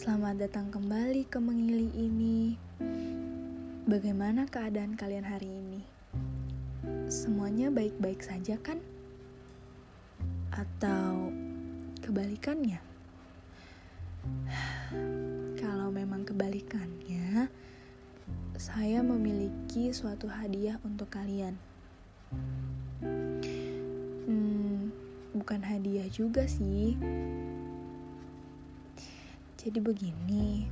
Selamat datang kembali ke Mengili ini. Bagaimana keadaan kalian hari ini? Semuanya baik-baik saja kan? Atau kebalikannya? Kalau memang kebalikannya, saya memiliki suatu hadiah untuk kalian. Hmm, bukan hadiah juga sih jadi begini,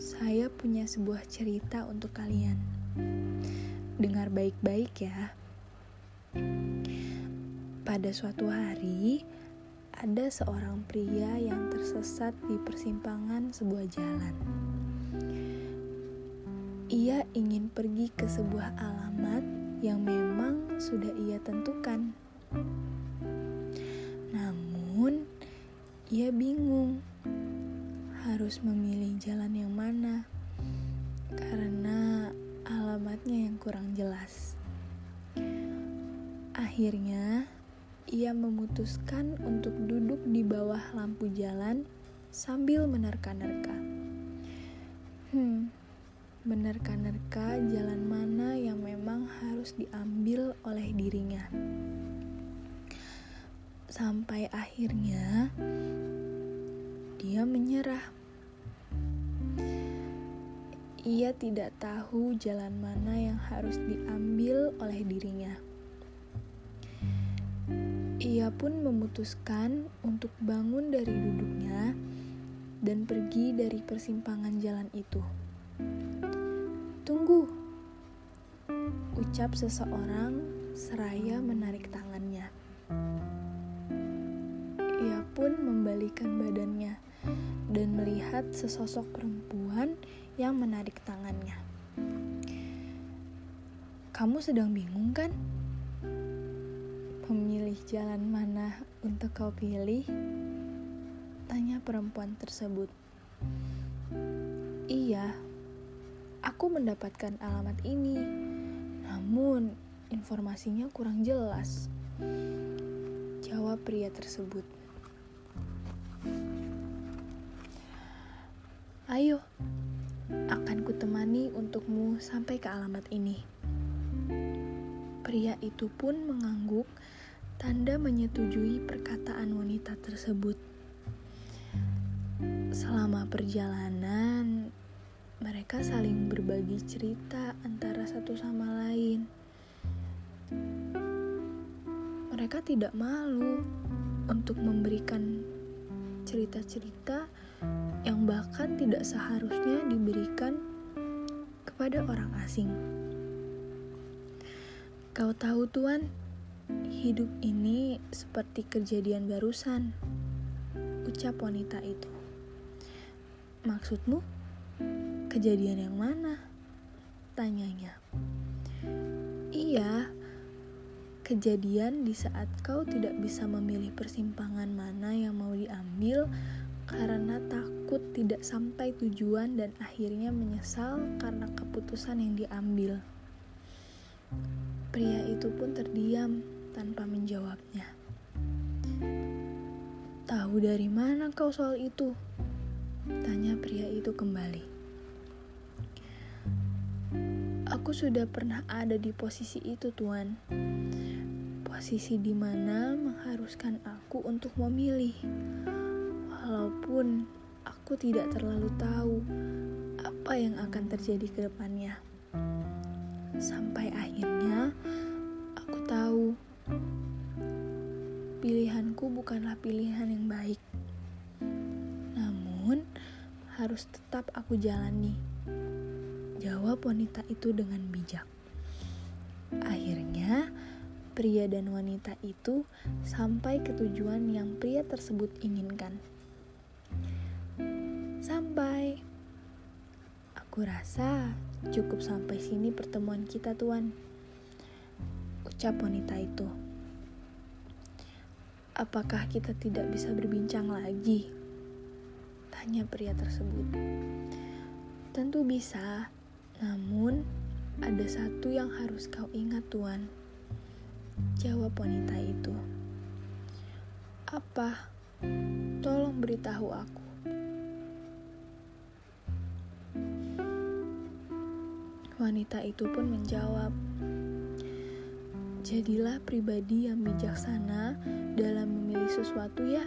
saya punya sebuah cerita untuk kalian. Dengar baik-baik ya. Pada suatu hari, ada seorang pria yang tersesat di persimpangan sebuah jalan. Ia ingin pergi ke sebuah alamat yang memang sudah ia tentukan. Namun, ia bingung harus memilih jalan yang mana karena alamatnya yang kurang jelas. Akhirnya, ia memutuskan untuk duduk di bawah lampu jalan sambil menerka-nerka. Hmm, menerka-nerka jalan mana yang memang harus diambil oleh dirinya. Sampai akhirnya menyerah. Ia tidak tahu jalan mana yang harus diambil oleh dirinya. Ia pun memutuskan untuk bangun dari duduknya dan pergi dari persimpangan jalan itu. Tunggu, ucap seseorang seraya menarik tangannya. Ia pun membalikan badannya dan melihat sesosok perempuan yang menarik tangannya. Kamu sedang bingung kan? Memilih jalan mana untuk kau pilih? Tanya perempuan tersebut. Iya, aku mendapatkan alamat ini. Namun, informasinya kurang jelas. Jawab pria tersebut. Ayo, akan kutemani untukmu sampai ke alamat ini. Pria itu pun mengangguk, tanda menyetujui perkataan wanita tersebut. Selama perjalanan, mereka saling berbagi cerita antara satu sama lain. Mereka tidak malu untuk memberikan cerita-cerita yang bahkan tidak seharusnya diberikan kepada orang asing. Kau tahu, Tuan, hidup ini seperti kejadian barusan, ucap wanita itu. Maksudmu, kejadian yang mana? Tanyanya. Iya, kejadian di saat kau tidak bisa memilih persimpangan mana yang mau diambil karena takut tidak sampai tujuan dan akhirnya menyesal karena keputusan yang diambil. Pria itu pun terdiam tanpa menjawabnya. Tahu dari mana kau soal itu? Tanya pria itu kembali. Aku sudah pernah ada di posisi itu, Tuan. Posisi di mana mengharuskan aku untuk memilih walaupun aku tidak terlalu tahu apa yang akan terjadi ke depannya. Sampai akhirnya aku tahu pilihanku bukanlah pilihan yang baik. Namun harus tetap aku jalani. Jawab wanita itu dengan bijak. Akhirnya, pria dan wanita itu sampai ke tujuan yang pria tersebut inginkan. Sampai. Aku rasa cukup sampai sini pertemuan kita, Tuan. Ucap wanita itu. Apakah kita tidak bisa berbincang lagi? Tanya pria tersebut. Tentu bisa, namun ada satu yang harus kau ingat, Tuan. Jawab wanita itu. Apa? Tolong beritahu aku. Wanita itu pun menjawab, "Jadilah pribadi yang bijaksana dalam memilih sesuatu, ya,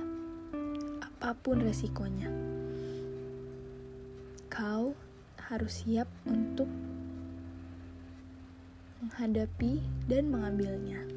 apa pun resikonya. Kau harus siap untuk menghadapi dan mengambilnya."